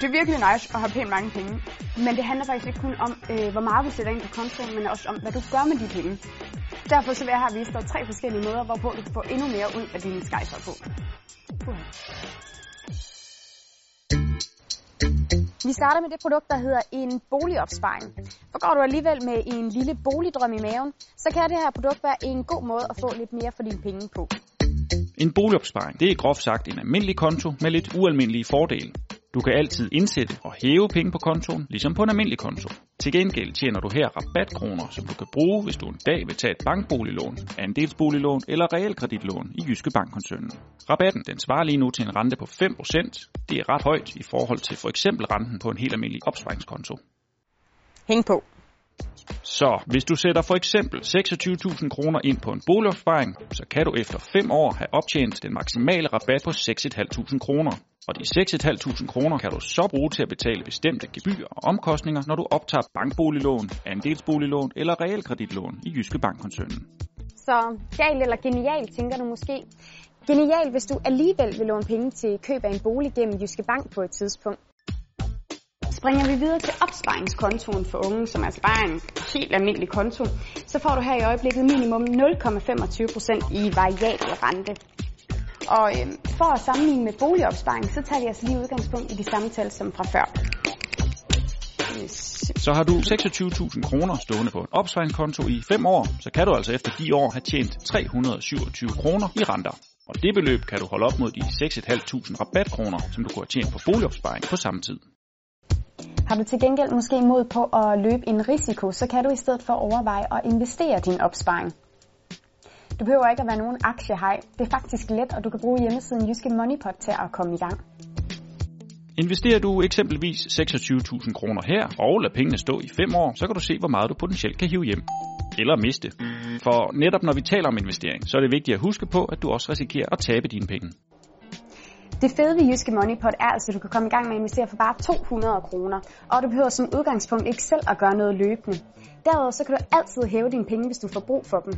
det er virkelig nice at have pænt mange penge. Men det handler faktisk ikke kun om, øh, hvor meget du sætter ind på kontoen, men også om, hvad du gør med de penge. Derfor så vil jeg her vise dig tre forskellige måder, hvorpå du kan få endnu mere ud af dine skejser på. Puh. Vi starter med det produkt, der hedder en boligopsparing. For går du alligevel med en lille boligdrøm i maven, så kan det her produkt være en god måde at få lidt mere for dine penge på. En boligopsparing, det er groft sagt en almindelig konto med lidt ualmindelige fordele. Du kan altid indsætte og hæve penge på kontoen, ligesom på en almindelig konto. Til gengæld tjener du her rabatkroner, som du kan bruge, hvis du en dag vil tage et bankboliglån, andelsboliglån eller realkreditlån i Jyske Bankkoncernen. Rabatten den svarer lige nu til en rente på 5%. Det er ret højt i forhold til for eksempel renten på en helt almindelig opsparingskonto. Hæng på. Så hvis du sætter for eksempel 26.000 kroner ind på en boligopsparing, så kan du efter 5 år have optjent den maksimale rabat på 6.500 kroner. Og de 6.500 kroner kan du så bruge til at betale bestemte gebyrer og omkostninger, når du optager bankboliglån, andelsboliglån eller realkreditlån i Jyske Bankkoncernen. Så galt eller genial, tænker du måske. Genial, hvis du alligevel vil låne penge til køb af en bolig gennem Jyske Bank på et tidspunkt. Springer vi videre til opsparingskontoen for unge, som altså bare er en helt almindelig konto, så får du her i øjeblikket minimum 0,25% i variabel rente. Og øh, for at sammenligne med boligopsparing, så tager vi altså lige udgangspunkt i de samme tal som fra før. Så har du 26.000 kroner stående på en opsparingskonto i 5 år, så kan du altså efter de år have tjent 327 kroner i renter. Og det beløb kan du holde op mod de 6.500 rabatkroner, som du kunne have tjent på boligopsparing på samme tid. Har du til gengæld måske mod på at løbe en risiko, så kan du i stedet for overveje at investere din opsparing. Du behøver ikke at være nogen aktiehej. Det er faktisk let, og du kan bruge hjemmesiden Jyske Moneypot til at komme i gang. Investerer du eksempelvis 26.000 kroner her og lader pengene stå i 5 år, så kan du se, hvor meget du potentielt kan hive hjem. Eller miste. For netop når vi taler om investering, så er det vigtigt at huske på, at du også risikerer at tabe dine penge. Det fede ved Jyske Moneypot er altså, at du kan komme i gang med at investere for bare 200 kroner, og du behøver som udgangspunkt ikke selv at gøre noget løbende. Derudover så kan du altid hæve dine penge, hvis du får brug for dem.